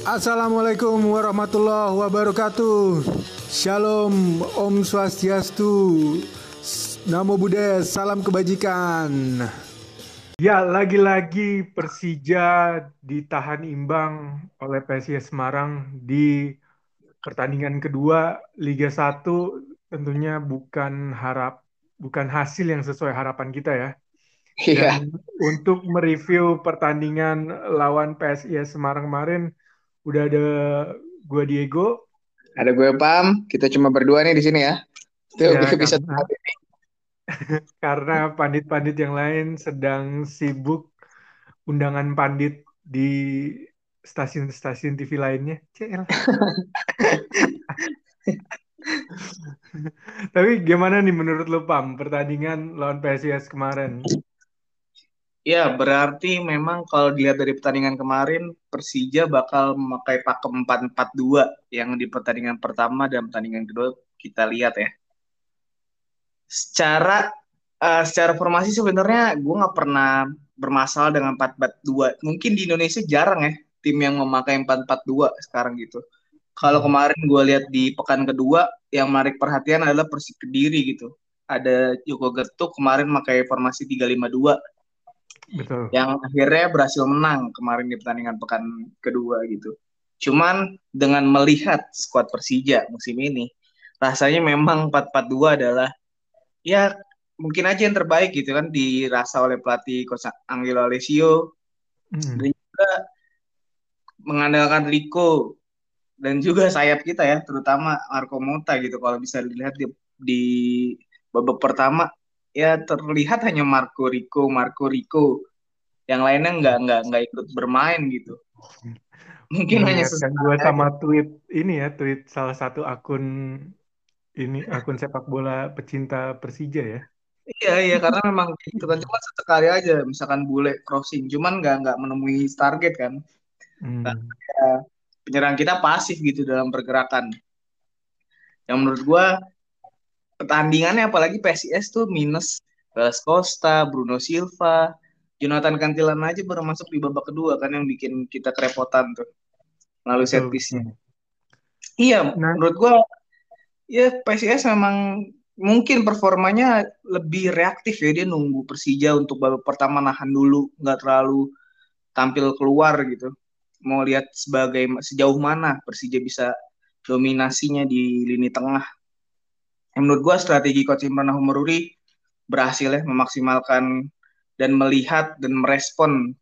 Assalamualaikum warahmatullahi wabarakatuh. Shalom, Om Swastiastu. Namo Buddhaya, salam kebajikan. Ya, lagi-lagi Persija ditahan imbang oleh PSIS Semarang di pertandingan kedua Liga 1 tentunya bukan harap bukan hasil yang sesuai harapan kita ya. Iya. Dan untuk mereview pertandingan lawan PSIS Semarang kemarin udah ada gua Diego, Ada gue Pam, kita cuma berdua nih di sini ya. Itu Ya, bisa karena- karena pandit-pandit yang lain sedang sibuk undangan pandit di stasiun-stasiun TV lainnya. Cel. Tapi gimana nih menurut lo Pam pertandingan lawan PSIS kemarin? Ya, berarti memang kalau dilihat dari pertandingan kemarin, Persija bakal memakai pakem 4-4-2 yang di pertandingan pertama dan pertandingan kedua kita lihat ya. Secara eh, secara formasi sebenarnya gue nggak pernah bermasalah dengan 4-4-2. Mungkin di Indonesia jarang ya tim yang memakai 4-4-2 sekarang gitu. Kalau kemarin gue lihat di pekan kedua, yang menarik perhatian adalah Persik Kediri gitu. Ada Joko Getuk kemarin pakai formasi 3-5-2 Betul. yang akhirnya berhasil menang kemarin di pertandingan pekan kedua gitu. Cuman dengan melihat skuad Persija musim ini, rasanya memang 4-4-2 adalah ya mungkin aja yang terbaik gitu kan dirasa oleh pelatih Coach Angelo Alessio Hmm. dan juga mengandalkan Rico dan juga sayap kita ya terutama Marco Mota gitu kalau bisa dilihat di, di babak pertama ya terlihat hanya Marco Rico Marco Rico. Yang lainnya nggak nggak nggak ikut bermain gitu. Mungkin hanya Mengingatkan gue sama tweet ini ya, tweet salah satu akun ini akun sepak bola pecinta Persija ya. iya iya karena memang itu kan cuma sesekali aja misalkan bule crossing. Cuman nggak nggak menemui target kan. Hmm. penyerang kita pasif gitu dalam pergerakan. Yang menurut gua pertandingannya apalagi PSIS tuh minus Velas Costa, Bruno Silva, Jonathan Kantilan aja baru masuk di babak kedua kan yang bikin kita kerepotan tuh melalui set piece-nya. Iya, Nah. menurut gua ya PSIS memang mungkin performanya lebih reaktif ya dia nunggu Persija untuk babak pertama nahan dulu, nggak terlalu tampil keluar gitu. Mau lihat sebagai sejauh mana Persija bisa dominasinya di lini tengah. Menurut gua strategi coach Imran Humururi berhasil ya memaksimalkan dan melihat dan merespon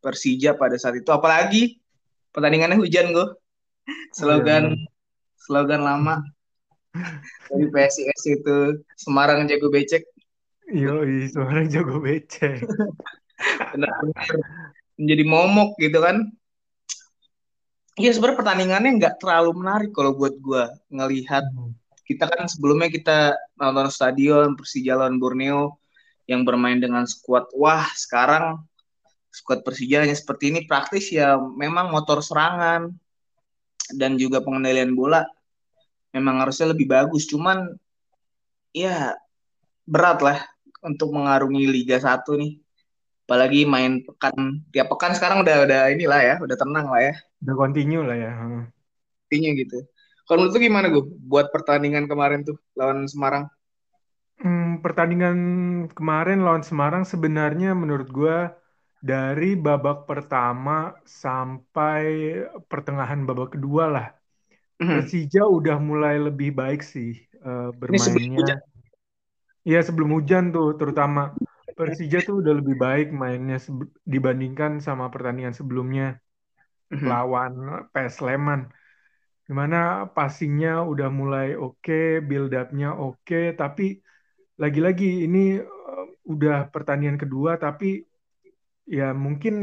Persija pada saat itu. Apalagi pertandingannya hujan gue. Slogan slogan lama dari PSIS itu Semarang jago becek. Yo, seorang jago becek. Benar-benar menjadi momok gitu kan. Iya sebenarnya pertandingannya nggak terlalu menarik kalau buat gua ngelihat kita kan sebelumnya kita nonton stadion Persija lawan Borneo yang bermain dengan skuad. Wah sekarang skuad Persija hanya seperti ini. Praktis ya memang motor serangan dan juga pengendalian bola memang harusnya lebih bagus. Cuman ya berat lah untuk mengarungi Liga 1 nih. Apalagi main pekan tiap pekan sekarang udah udah inilah ya udah tenang lah ya. Udah continue lah ya. Intinya gitu kalau menurut lu gimana gue buat pertandingan kemarin tuh lawan Semarang Hmm, pertandingan kemarin lawan Semarang sebenarnya menurut gua dari babak pertama sampai pertengahan babak kedua lah. Mhm. Persija udah mulai lebih baik sih sebelum bermainnya. Iya sebelum hujan tuh terutama Persija tuh udah lebih baik mainnya dibandingkan sama pertandingan sebelumnya Mhm. lawan PS Sleman. Di mana passingnya udah mulai oke, build up-nya oke, tapi lagi-lagi ini eh, udah pertandingan kedua, tapi ya mungkin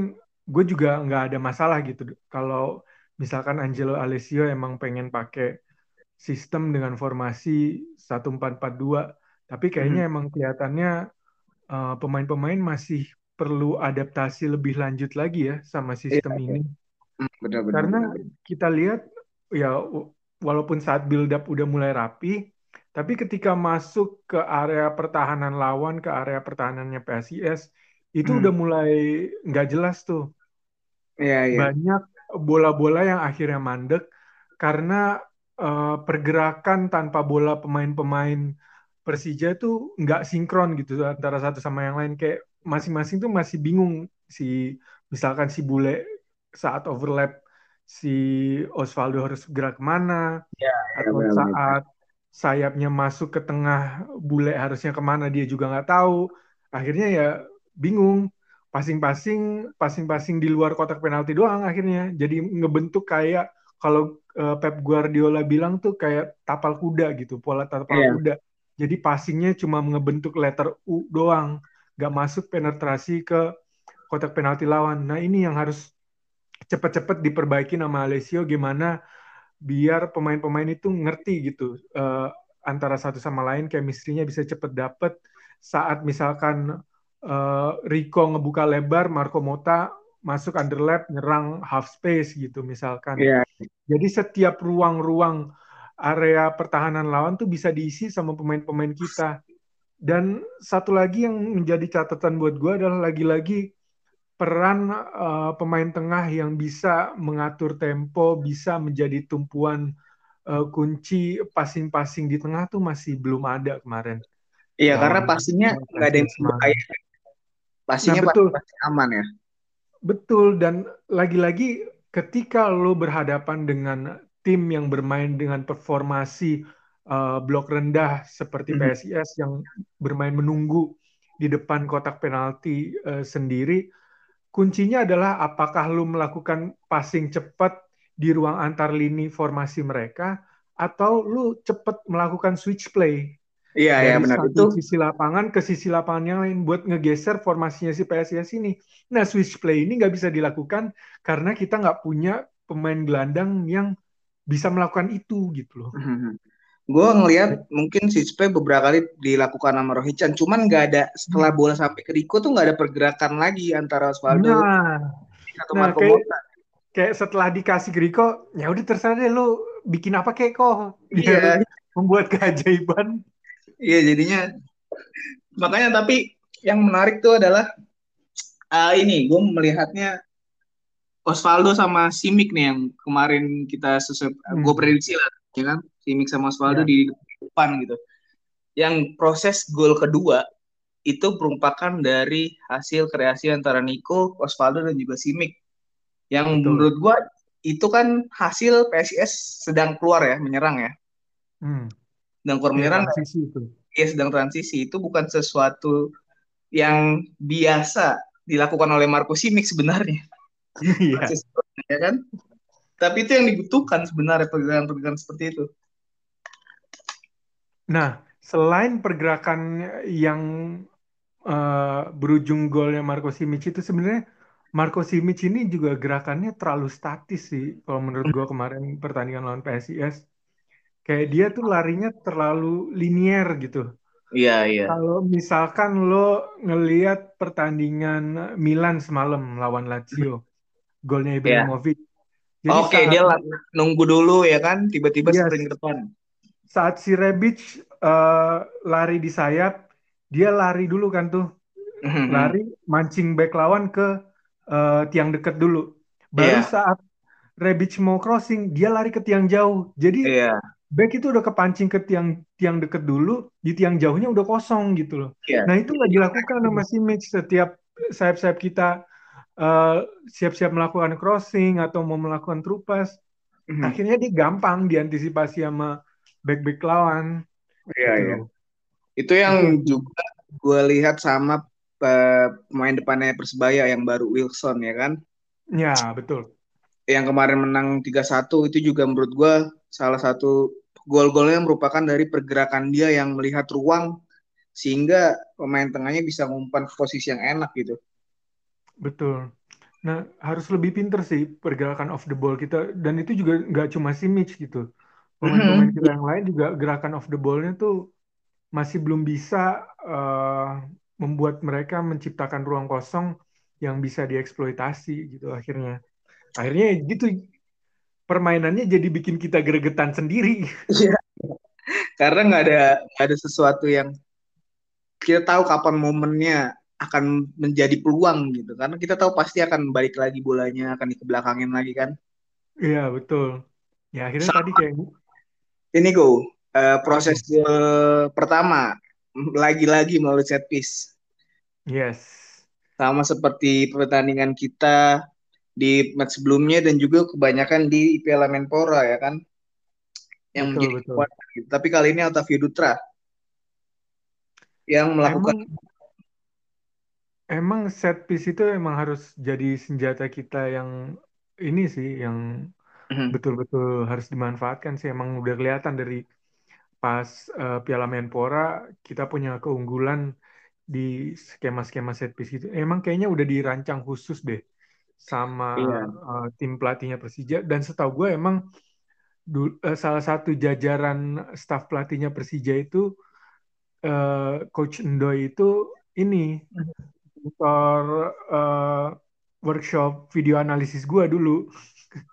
gue juga nggak ada masalah gitu kalau misalkan Angelo Alessio emang pengen pakai sistem dengan formasi 1442 tapi kayaknya emang kelihatannya eh, pemain-pemain masih perlu adaptasi lebih lanjut lagi ya sama sistem Iya, ini. Hmm, benar-benar. karena kita lihat ya walaupun saat build up udah mulai rapi tapi ketika masuk ke area pertahanan lawan ke area pertahanannya PSIS itu Hmm. udah mulai nggak jelas tuh Iya, iya. banyak bola-bola yang akhirnya mandek karena uh, pergerakan tanpa bola pemain-pemain Persija tuh nggak sinkron gitu antara satu sama yang lain kayak masing-masing tuh masih bingung si misalkan si bule saat overlap si Osvaldo harus gerak ke mana ya, atau ya, saat sayapnya masuk ke tengah bule harusnya ke mana dia juga nggak tahu. Akhirnya ya bingung. Passing-passing passing-passing di luar kotak penalti doang akhirnya. Jadi ngebentuk kayak kalau uh, Pep Guardiola bilang tuh kayak tapal kuda gitu pola tapal yeah. kuda. Jadi passingnya cuma ngebentuk letter U doang. Nggak masuk penetrasi ke kotak penalti lawan. Nah ini yang harus cepet-cepet diperbaiki nama Alessio gimana biar pemain-pemain itu ngerti gitu uh, antara satu sama lain chemistry-nya bisa cepet dapet saat misalkan uh, Rico ngebuka lebar, Marco Mota masuk underlap, nyerang half space gitu misalkan. Yeah. Jadi setiap ruang-ruang area pertahanan lawan tuh bisa diisi sama pemain-pemain kita. Dan satu lagi yang menjadi catatan buat gue adalah lagi-lagi peran uh, pemain tengah yang bisa mengatur tempo, bisa menjadi tumpuan uh, kunci passing-passing di tengah tuh masih belum ada kemarin. Iya, karena pastinya nggak ada yang berbahaya Pastinya nah, betul. pasti aman ya. Betul dan lagi-lagi ketika lo berhadapan dengan tim yang bermain dengan performasi uh, blok rendah seperti. PSIS yang bermain menunggu di depan kotak penalti uh, sendiri, kuncinya adalah apakah lo melakukan passing cepat di ruang antar lini formasi mereka atau lu cepat melakukan switch play Iya, iya benar itu. sisi lapangan ke sisi lapangan yang lain buat ngegeser formasinya si PSIS ini. Nah, switch play ini nggak bisa dilakukan karena kita nggak punya pemain gelandang yang bisa melakukan itu gitu loh. Mm-hmm. Gue ngelihat mungkin switch play beberapa kali dilakukan sama Rohichan, cuman nggak ada setelah hmm. bola sampai ke Rico tuh nggak ada pergerakan lagi antara Osvaldo nah, atau nah, kayak, kayak setelah dikasih ke Rico, ya udah terserah deh lo bikin apa kayak kok. Iya. membuat keajaiban Iya jadinya makanya tapi yang menarik tuh adalah uh, ini gue melihatnya Osvaldo sama Simic nih yang kemarin kita sesuai hmm. gue prediksi lah ya kan Simic sama Osvaldo ya. di depan gitu. Yang proses gol kedua itu merupakan dari hasil kreasi antara Nico, Osvaldo dan juga Simic yang Betul. menurut gue itu kan hasil PSIS sedang keluar ya menyerang ya. Hmm. Sedang keluar menyerang. transisi itu. ya sedang transisi. Itu bukan sesuatu yang biasa dilakukan oleh Marco Simic sebenarnya. Iya. Ya kan? Tapi itu yang dibutuhkan sebenarnya pergerakan-pergerakan seperti itu nah selain pergerakan yang uh, berujung golnya Marco Simic itu sebenarnya Marco Simic ini juga gerakannya terlalu statis sih kalau menurut gue kemarin pertandingan lawan PSIS kayak dia tuh larinya terlalu linier gitu. Iya, iya. Kalau misalkan lo ngelihat pertandingan Milan semalam lawan Lazio, golnya iya. Ibrahimovic. Yeah. Oke, okay, dia nunggu dulu ya kan, tiba-tiba yes, sprint ke depan. Saat si Rebic uh, lari di sayap, dia lari dulu kan tuh. Mm-hmm. Lari mancing back lawan ke uh, tiang dekat dulu. Baru yeah. saat Rebic mau crossing, dia lari ke tiang jauh. Jadi yeah back itu udah kepancing ke tiang tiang deket dulu, di tiang jauhnya udah kosong gitu loh. Yeah. Nah itu nggak dilakukan sama si Mitch setiap sayap-sayap kita uh, siap-siap melakukan crossing atau mau melakukan trupas, mm-hmm. akhirnya dia gampang diantisipasi sama back-back lawan. Iya gitu. iya. Itu yang itu. juga gue lihat sama uh, pemain depannya Persebaya yang baru Wilson ya kan? Ya betul. Yang kemarin menang 3-1 itu juga menurut gue salah satu gol-golnya merupakan dari pergerakan dia yang melihat ruang sehingga pemain tengahnya bisa ngumpan ke posisi yang enak gitu. Betul. Nah, harus lebih pinter sih pergerakan off the ball kita dan itu juga nggak cuma si Mitch gitu. Pemain-pemain mm-hmm. kita yang lain juga gerakan off the ball-nya tuh masih belum bisa uh, membuat mereka menciptakan ruang kosong yang bisa dieksploitasi gitu akhirnya. Akhirnya gitu permainannya jadi bikin kita gregetan sendiri. Iya. Karena nggak ada nggak ada sesuatu yang kita tahu kapan momennya akan menjadi peluang gitu karena kita tahu pasti akan balik lagi bolanya akan dikebelakangin lagi kan iya betul ya akhirnya Sama. tadi kayak ini go uh, proses uh, pertama lagi-lagi melalui set piece yes sama seperti pertandingan kita di match sebelumnya dan juga kebanyakan di Piala Menpora ya kan yang betul, menjadi betul. kuat gitu. tapi kali ini Altavio Dutra yang melakukan emang, emang set piece itu emang harus jadi senjata kita yang ini sih yang. Betul-betul harus dimanfaatkan sih. Emang udah kelihatan dari pas uh, Piala Menpora kita punya keunggulan di skema-skema set piece itu emang kayaknya udah dirancang khusus deh sama iya. uh, tim pelatihnya Persija. Dan setahu gue emang uh, salah satu jajaran staf pelatihnya Persija itu uh, coach Endoy itu ini motor uh, workshop video analisis gue dulu.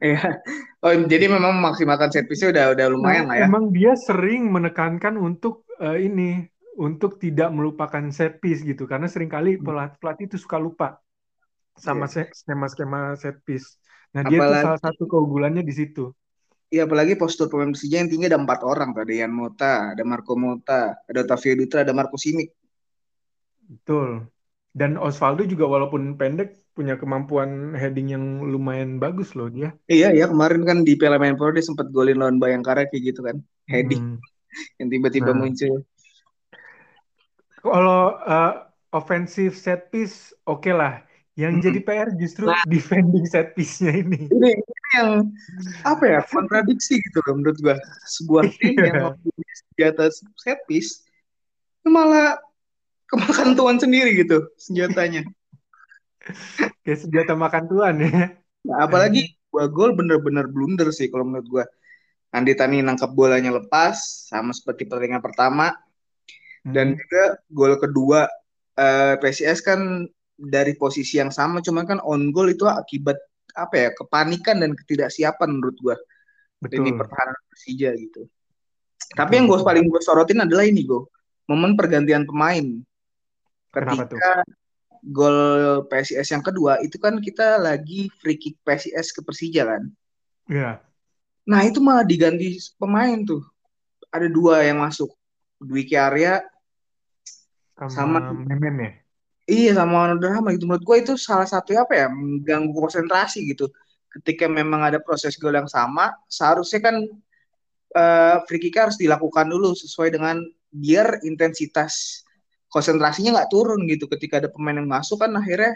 Iya. Oh, jadi memang memaksimalkan set piece udah udah lumayan nah, lah ya. Emang dia sering menekankan untuk uh, ini untuk tidak melupakan set piece gitu karena sering kali hmm. pelatih pelatih itu suka lupa sama yeah. skema-skema set piece. Nah, apalagi, dia tuh salah satu keunggulannya di situ. Iya, apalagi postur pemain Persija yang tinggi ada empat orang tadi, Yan Mota, ada Marco Mota, ada Otavio Dutra, ada Marco Simic. Betul. Dan Osvaldo juga walaupun pendek punya kemampuan heading yang lumayan bagus loh dia. Iya ya kemarin kan di Piala Menpora dia sempat golin lawan Bayangkara kayak gitu kan heading hmm. yang tiba-tiba nah. muncul. Kalau uh, offensive set piece oke okay lah. Yang hmm. jadi PR justru nah, defending set piece-nya ini. Ini, ini yang apa ya kontradiksi gitu loh menurut gua. Sebuah tim yang di atas set piece malah kemakan tuan sendiri gitu senjatanya. Kayak senjata makan tuan ya. Nah, apalagi gua gol bener-bener blunder sih kalau menurut gua. Andi Tani nangkap bolanya lepas sama seperti pertandingan pertama hmm. dan juga gol kedua eh, PSIS kan dari posisi yang sama cuma kan on goal itu akibat apa ya kepanikan dan ketidaksiapan menurut gua. Betul. Ini pertahanan Persija gitu. Betul. Tapi yang gue paling gue sorotin adalah ini gue momen pergantian pemain ketika gol PSIS yang kedua itu kan kita lagi free kick PSIS ke Persija kan. Iya. Yeah. Nah itu malah diganti pemain tuh. Ada dua yang masuk. Dwiki Arya sama, sama Memen ya. Iya sama Drama itu menurut gue itu salah satu apa ya mengganggu konsentrasi gitu. Ketika memang ada proses gol yang sama, seharusnya kan uh, free kick harus dilakukan dulu sesuai dengan biar intensitas konsentrasinya nggak turun gitu ketika ada pemain yang masuk kan akhirnya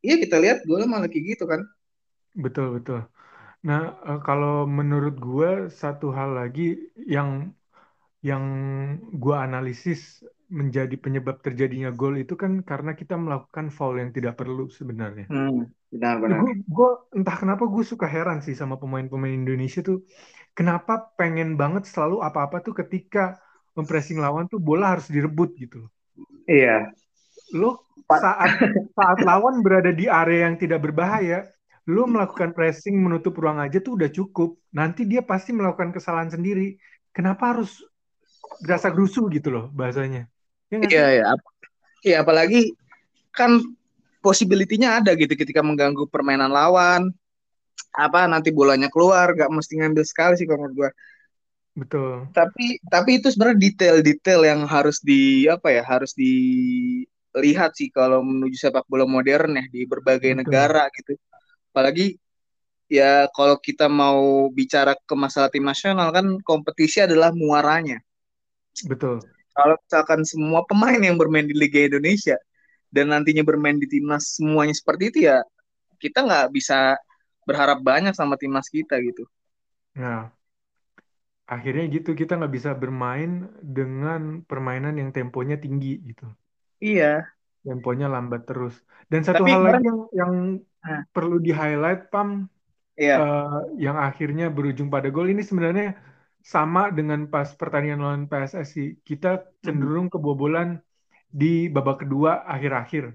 iya kita lihat gue malah kayak gitu kan betul betul nah eh, kalau menurut gue satu hal lagi yang yang gue analisis menjadi penyebab terjadinya gol itu kan karena kita melakukan foul yang tidak perlu sebenarnya. Hmm, benar benar. Gue entah kenapa gue suka heran sih sama pemain-pemain Indonesia tuh kenapa pengen banget selalu apa-apa tuh ketika mempressing lawan tuh bola harus direbut gitu Iya. Lo saat saat lawan berada di area yang tidak berbahaya, lo melakukan pressing menutup ruang aja tuh udah cukup. Nanti dia pasti melakukan kesalahan sendiri. Kenapa harus gerasa gerusu gitu loh bahasanya? Ya iya, iya. Iya, apalagi kan possibility-nya ada gitu ketika mengganggu permainan lawan. Apa nanti bolanya keluar, gak mesti ngambil sekali sih kalau menurut gue Betul. Tapi tapi itu sebenarnya detail-detail yang harus di apa ya harus dilihat sih kalau menuju sepak bola modern ya di berbagai Betul. negara gitu. Apalagi ya kalau kita mau bicara ke masalah tim nasional kan kompetisi adalah muaranya. Betul. Kalau misalkan semua pemain yang bermain di Liga Indonesia dan nantinya bermain di timnas semuanya seperti itu ya kita nggak bisa berharap banyak sama timnas kita gitu. Ya, akhirnya gitu kita nggak bisa bermain dengan permainan yang temponya tinggi gitu. Iya. Temponya lambat terus. Dan satu Tapi hal lagi yang yang nah. perlu di highlight pam, iya. uh, yang akhirnya berujung pada gol ini sebenarnya sama dengan pas pertandingan lawan PSSI. Kita cenderung hmm. kebobolan di babak kedua akhir-akhir.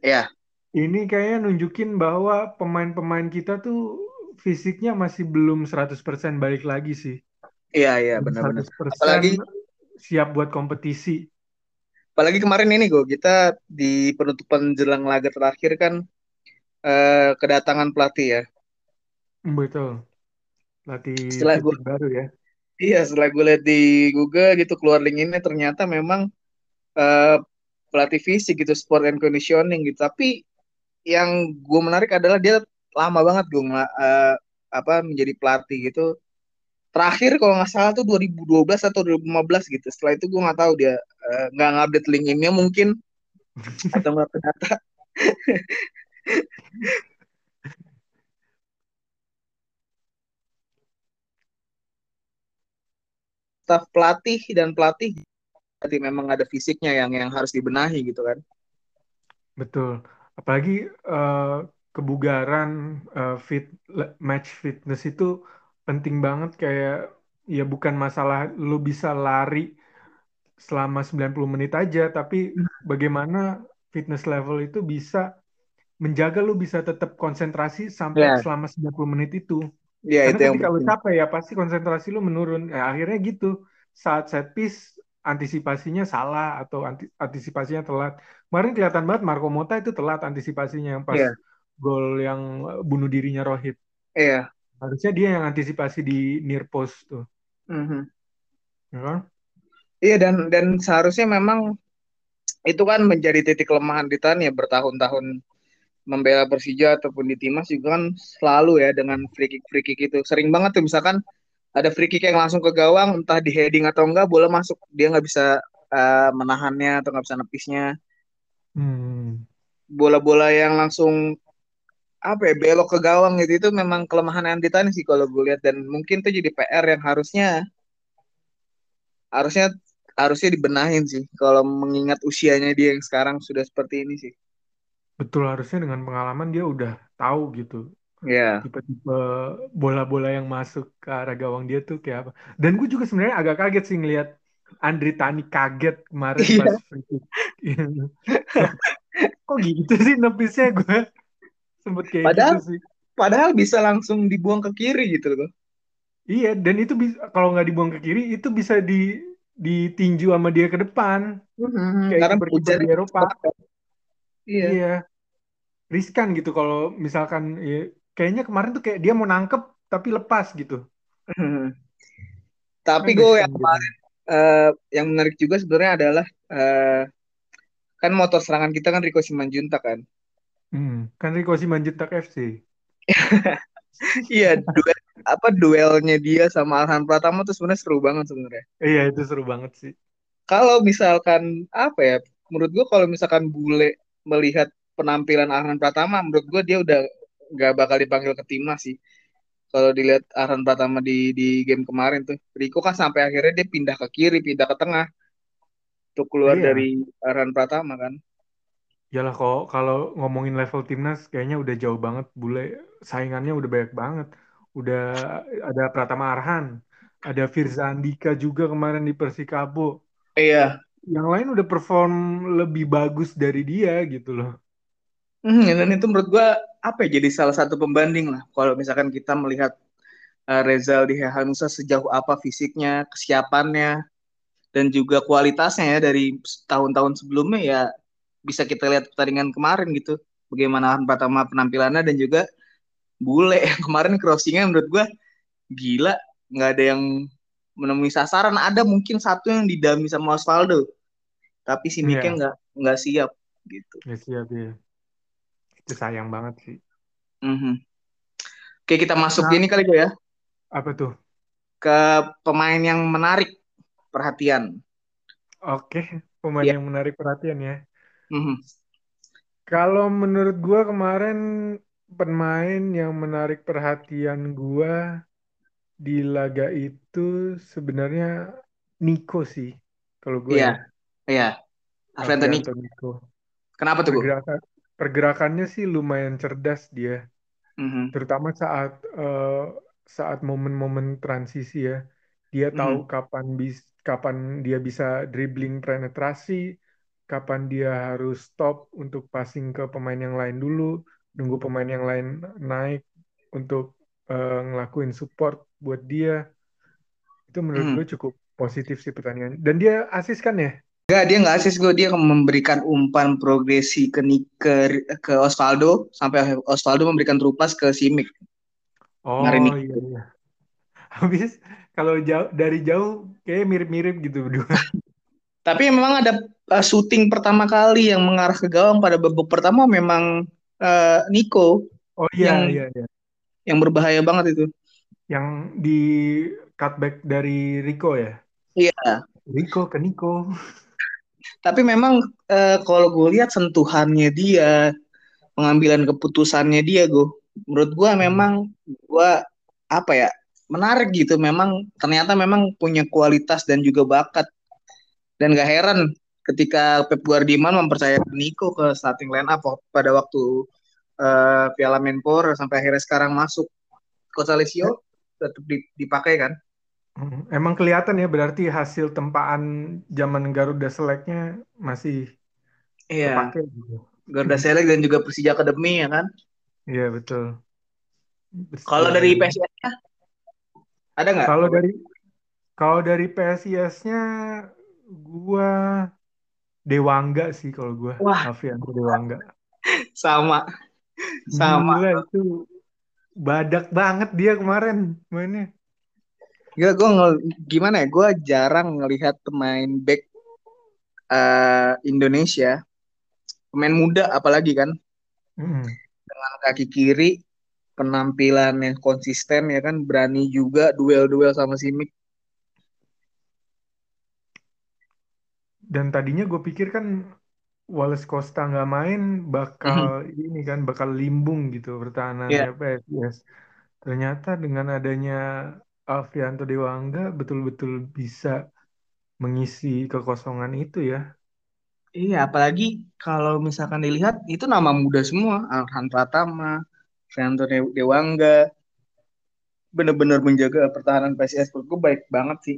Iya. Ini kayaknya nunjukin bahwa pemain-pemain kita tuh fisiknya masih belum 100% balik lagi sih. Iya iya benar-benar. Apalagi siap buat kompetisi. apalagi kemarin ini gue kita di penutupan jelang laga terakhir kan eh, kedatangan pelatih ya. Betul. Latih Setelah shooting baru ya. iya setelah gue lihat di Google gitu keluar link ini ternyata memang eh, pelatih fisik gitu sport and conditioning gitu. Tapi yang gue menarik adalah dia lama banget gue uh, apa menjadi pelatih gitu. Terakhir kalau nggak salah tuh 2012 atau 2015 gitu. Setelah itu gue nggak tahu dia uh, nggak ngupdate link ini mungkin atau nggak ke data. Staf pelatih dan pelatih berarti memang ada fisiknya yang yang harus dibenahi gitu kan. Betul. Apalagi uh, kebugaran uh, fit match fitness itu penting banget kayak ya bukan masalah lu bisa lari selama 90 menit aja tapi bagaimana fitness level itu bisa menjaga lu bisa tetap konsentrasi sampai yeah. selama 90 menit itu. Yeah, Karena itu lu capek ya pasti konsentrasi lu menurun. Ya, akhirnya gitu. Saat set piece antisipasinya salah atau anti, antisipasinya telat. Kemarin kelihatan banget Marco Mota itu telat antisipasinya yang pas yeah. gol yang bunuh dirinya Rohit. Iya. Yeah. Harusnya dia yang antisipasi di near post tuh. Mm -hmm. Ya kan? Iya dan dan seharusnya memang itu kan menjadi titik kelemahan di Tan ya bertahun-tahun membela Persija ataupun di Timnas juga kan selalu ya dengan free kick free kick itu sering banget tuh misalkan ada free kick yang langsung ke gawang entah di heading atau enggak bola masuk dia nggak bisa uh, menahannya atau nggak bisa nepisnya hmm. bola-bola yang langsung apa ya belok ke gawang gitu. Itu memang kelemahan Andita sih kalau gue lihat. Dan mungkin tuh jadi PR yang harusnya harusnya harusnya dibenahin sih. Kalau mengingat usianya dia yang sekarang sudah seperti ini sih. Betul harusnya dengan pengalaman dia udah tahu gitu. Yeah. tipe-tipe bola-bola yang masuk ke arah gawang dia tuh kayak apa. Dan gue juga sebenarnya agak kaget sih ngelihat Andri Tani kaget kemarin yeah. pas free kick. Kok gitu sih nepisnya gue sempet kayak padahal, gitu sih padahal bisa langsung dibuang ke kiri gitu loh iya dan itu bisa kalau nggak dibuang ke kiri itu bisa di ditinju sama dia ke depan mm-hmm. kayak karena di Eropa iya. iya riskan gitu kalau misalkan ya, kayaknya kemarin tuh kayak dia mau nangkep tapi lepas gitu mm-hmm. tapi gue yang gitu. kemarin uh, yang menarik juga sebenarnya adalah uh, kan motor serangan kita kan Riko Simanjuntak kan Hmm, kan Riko Simanjuntak FC. iya, duel apa duelnya dia sama Arhan Pratama tuh sebenarnya seru banget sebenarnya. Iya, itu seru banget sih. Kalau misalkan apa ya, menurut gua kalau misalkan bule melihat penampilan Arhan Pratama, menurut gua dia udah nggak bakal dipanggil ke timnas sih. Kalau dilihat Arhan Pratama di di game kemarin tuh, Riko kan sampai akhirnya dia pindah ke kiri, pindah ke tengah, untuk keluar iya. dari Arhan Pratama kan. Yalah kok kalau ngomongin level timnas kayaknya udah jauh banget bule saingannya udah banyak banget. Udah ada Pratama Arhan, ada Firza Andika juga kemarin di Persikabo. Iya. Yang lain udah perform lebih bagus dari dia gitu loh. Hmm, dan itu menurut gua apa ya jadi salah satu pembanding lah. Kalau misalkan kita melihat uh, Rezal di Hanusa sejauh apa fisiknya, kesiapannya, dan juga kualitasnya ya dari tahun-tahun sebelumnya ya bisa kita lihat pertandingan kemarin gitu. Bagaimana pertama penampilannya dan juga bule yang kemarin crossingnya menurut gue gila. Nggak ada yang menemui sasaran. Ada mungkin satu yang didami sama Osvaldo tapi si Mike iya. nggak yeah. nggak siap gitu. Nggak siap ya itu sayang banget sih. Mm -hmm. oke kita masuk nah, ini kali gue ya. Apa tuh? Ke pemain yang menarik perhatian. Oke pemain yeah. yang menarik perhatian ya Mm-hmm. Kalau menurut gue kemarin pemain yang menarik perhatian gue di laga itu sebenarnya Nico sih. Kalau gue Iya, iya. Alfredo Nico. Kenapa tuh, Pergerakan, pergerakannya sih lumayan cerdas dia. Mm-hmm. Terutama saat uh, saat momen-momen transisi ya. Dia tahu mm-hmm. kapan bis kapan dia bisa dribbling penetrasi, kapan dia harus stop untuk passing ke pemain yang lain dulu, nunggu pemain yang lain naik untuk uh, ngelakuin support buat dia. Itu menurut hmm. gue cukup positif sih pertandingan. Dan dia asis kan ya? Enggak, dia nggak asis gue. Dia memberikan umpan progresi ke ke, ke Osvaldo sampai Osvaldo memberikan terupas ke Simic. Oh iya iya. Habis kalau jauh dari jauh kayak mirip-mirip gitu berdua. Tapi memang ada uh, syuting pertama kali yang mengarah ke gawang pada babak pertama memang uh, Nico. Oh iya yang, iya iya. Yang berbahaya banget itu. Yang di cutback dari Rico ya? Iya. Rico ke Nico. Tapi memang uh, kalau gue lihat sentuhannya dia, pengambilan keputusannya dia, gue, menurut gue hmm. memang gue apa ya menarik gitu. Memang ternyata memang punya kualitas dan juga bakat. Dan gak heran ketika Pep Guardiola mempercayakan Nico ke starting line up pada waktu uh, Piala Menpora sampai akhirnya sekarang masuk. Coach Alessio tetap dipakai kan? Hmm, emang kelihatan ya berarti hasil tempaan zaman Garuda Select-nya masih iya. terpakai. Garuda Select dan juga Persija Academy ya kan? Iya betul. Kalau dari PSIS-nya ada nggak? Kalau dari kalau dari PSIS-nya gua Dewangga sih kalau gua. Wah. Alfian Dewangga. Sama. Sama. Gila itu badak banget dia kemarin mainnya. Gila gue gimana ya? Gue jarang ngelihat pemain back uh, Indonesia, pemain muda apalagi kan, mm. dengan kaki kiri, penampilan yang konsisten ya kan, berani juga duel-duel sama Simic. Dan tadinya gue pikir kan Wallace Costa nggak main bakal mm -hmm. ini kan bakal limbung gitu pertahanannya yeah. PSIS. Ternyata dengan adanya Alfianto Dewangga betul-betul bisa mengisi kekosongan itu ya. Iya, apalagi kalau misalkan dilihat itu nama muda semua, Alhan Pratama, Alfianto Dewangga, benar-benar menjaga pertahanan PSIS menurutku baik banget sih.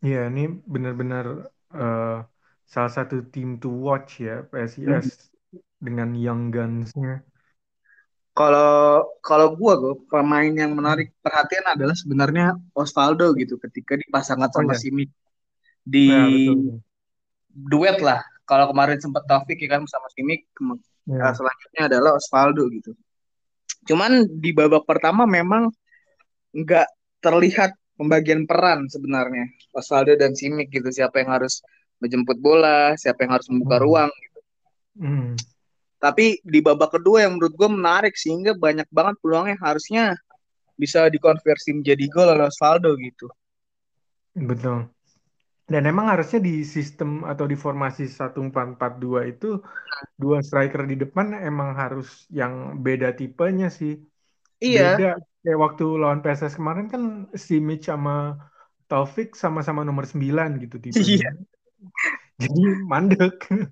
Iya, ini benar-benar uh, salah satu tim to watch ya PSIS hmm. dengan young guns-nya kalau kalau gue gue pemain yang menarik perhatian adalah sebenarnya Osvaldo gitu ketika dipasangkan oh, sama oh, iya. Simic di ya, betul. duet lah kalau kemarin sempat Taufik ya kan sama Simic ya. selanjutnya adalah Osvaldo gitu cuman di babak pertama memang nggak terlihat pembagian peran sebenarnya Osvaldo dan Simic gitu siapa yang harus menjemput bola siapa yang harus membuka hmm. ruang gitu hmm. Tapi di babak kedua yang menurut gue menarik sehingga banyak banget peluangnya harusnya bisa dikonversi menjadi gol oleh Osvaldo gitu. Betul. Dan emang harusnya di sistem atau di formasi 1442 itu dua striker di depan emang harus yang beda tipenya sih. Iya. Beda kayak waktu lawan PSS kemarin kan si Mitch sama Taufik sama-sama nomor 9 gitu tipenya. Iya. Jadi mandek. Oh,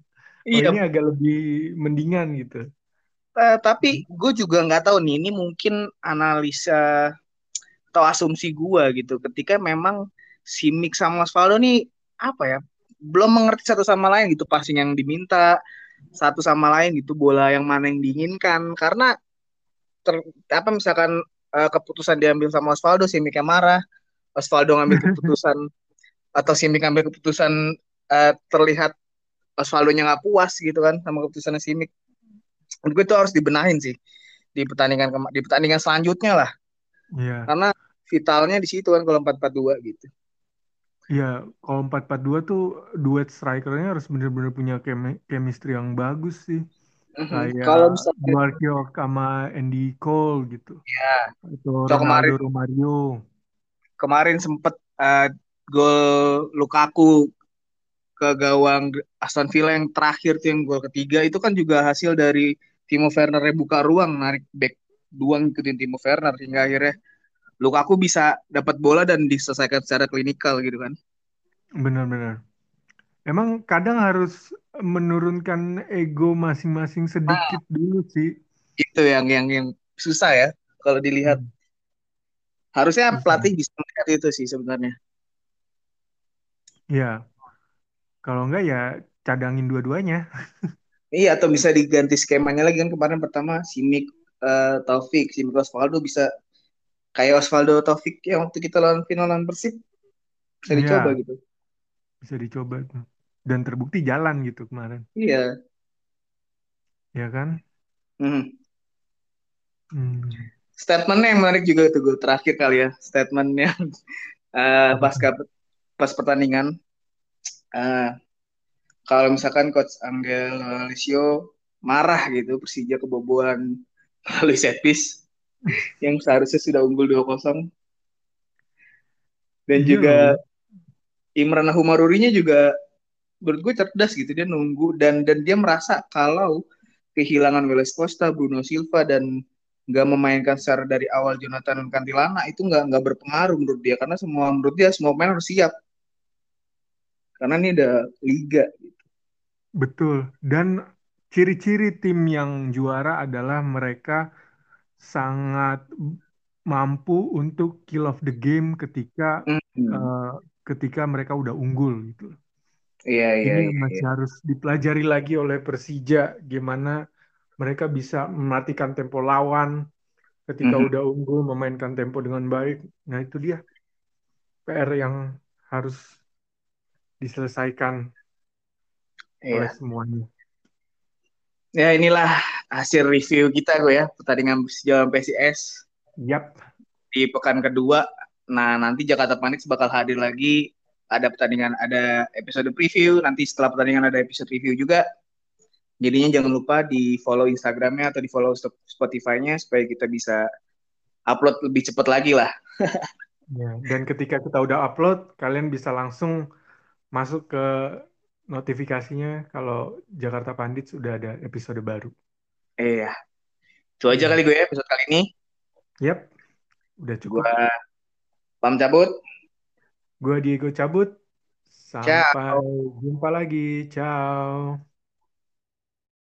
iya. ini agak lebih mendingan gitu. Uh, tapi gue juga nggak tahu nih, ini mungkin analisa atau asumsi gue gitu. Ketika memang si Mick sama Osvaldo nih apa ya belum mengerti satu sama lain gitu passing yang diminta satu sama lain gitu bola yang mana yang diinginkan karena ter, apa misalkan uh, keputusan diambil sama Osvaldo si Mick marah Osvaldo ngambil keputusan atau si Mick ngambil keputusan uh, terlihat Osvaldo-nya nggak puas gitu kan sama keputusan Simic. Menurut gue itu harus dibenahin sih di pertandingan di pertandingan selanjutnya lah. Iya. Karena vitalnya di situ kan kalau 4-4-2 gitu. Iya, kalau 4-4-2 tuh duet strikernya harus benar-benar punya chemistry yang bagus sih. Kayak kalau misalnya Mark York sama Andy Cole gitu. Iya. Itu Ronaldo kemarin, Romario. Kemarin sempet uh, gol Lukaku ke gawang Aston Villa yang terakhir tuh yang gol ketiga itu kan juga hasil dari Timo Werner buka ruang narik back dua ngikutin Timo Werner hingga akhirnya Lukaku bisa dapat bola dan diselesaikan secara klinikal gitu kan. Benar-benar. Emang kadang harus menurunkan ego masing-masing sedikit nah, dulu sih. Itu yang yang yang susah ya kalau dilihat. Hmm. Harusnya pelatih bisa melihat itu sih sebenarnya. Ya, kalau enggak ya cadangin dua-duanya. iya, atau bisa diganti skemanya lagi kan kemarin pertama Simic uh, Taufik, Simic Osvaldo bisa kayak Osvaldo Taufik yang waktu kita lawan final lawan Persib bisa iya. dicoba gitu. bisa dicoba tuh. Dan terbukti jalan gitu kemarin. Iya. Ya kan? Hmm. Hmm. Statementnya yang menarik juga tuh gue terakhir kali ya statementnya uh, pas pas pertandingan. Uh, kalau misalkan coach Angel Alicio marah gitu Persija kebobolan melalui set piece yang seharusnya sudah unggul 2-0 dan iya, juga Imran Humarurinya juga menurut gue cerdas gitu dia nunggu dan dan dia merasa kalau kehilangan Weles Costa, Bruno Silva dan nggak memainkan secara dari awal Jonathan Cantilana itu nggak nggak berpengaruh menurut dia karena semua menurut dia semua pemain harus siap karena ini udah liga gitu. Betul dan ciri-ciri tim yang juara adalah mereka sangat mampu untuk kill off the game ketika hmm. uh, ketika mereka udah unggul gitu. Iya, iya, Ini iya, masih iya. harus dipelajari lagi oleh Persija gimana mereka bisa mematikan tempo lawan ketika mm -hmm. udah unggul memainkan tempo dengan baik. Nah, itu dia PR yang harus diselesaikan iya. oleh semuanya. Ya, inilah hasil review kita gue ya pertandingan sejauh PCS. Yap. Di pekan kedua. Nah, nanti Jakarta Phoenix bakal hadir lagi. Ada pertandingan, ada episode preview. Nanti setelah pertandingan ada episode review juga. Jadinya jangan lupa di follow Instagramnya atau di follow Spotify-nya supaya kita bisa upload lebih cepat lagi lah. ya, dan ketika kita udah upload, kalian bisa langsung masuk ke notifikasinya kalau Jakarta Pandit sudah ada episode baru. Iya. Itu aja hmm. kali gue ya episode kali ini. Yap. Udah cukup. Gua Pam cabut. Gue Diego cabut. Sampai Ciao. jumpa lagi. Ciao.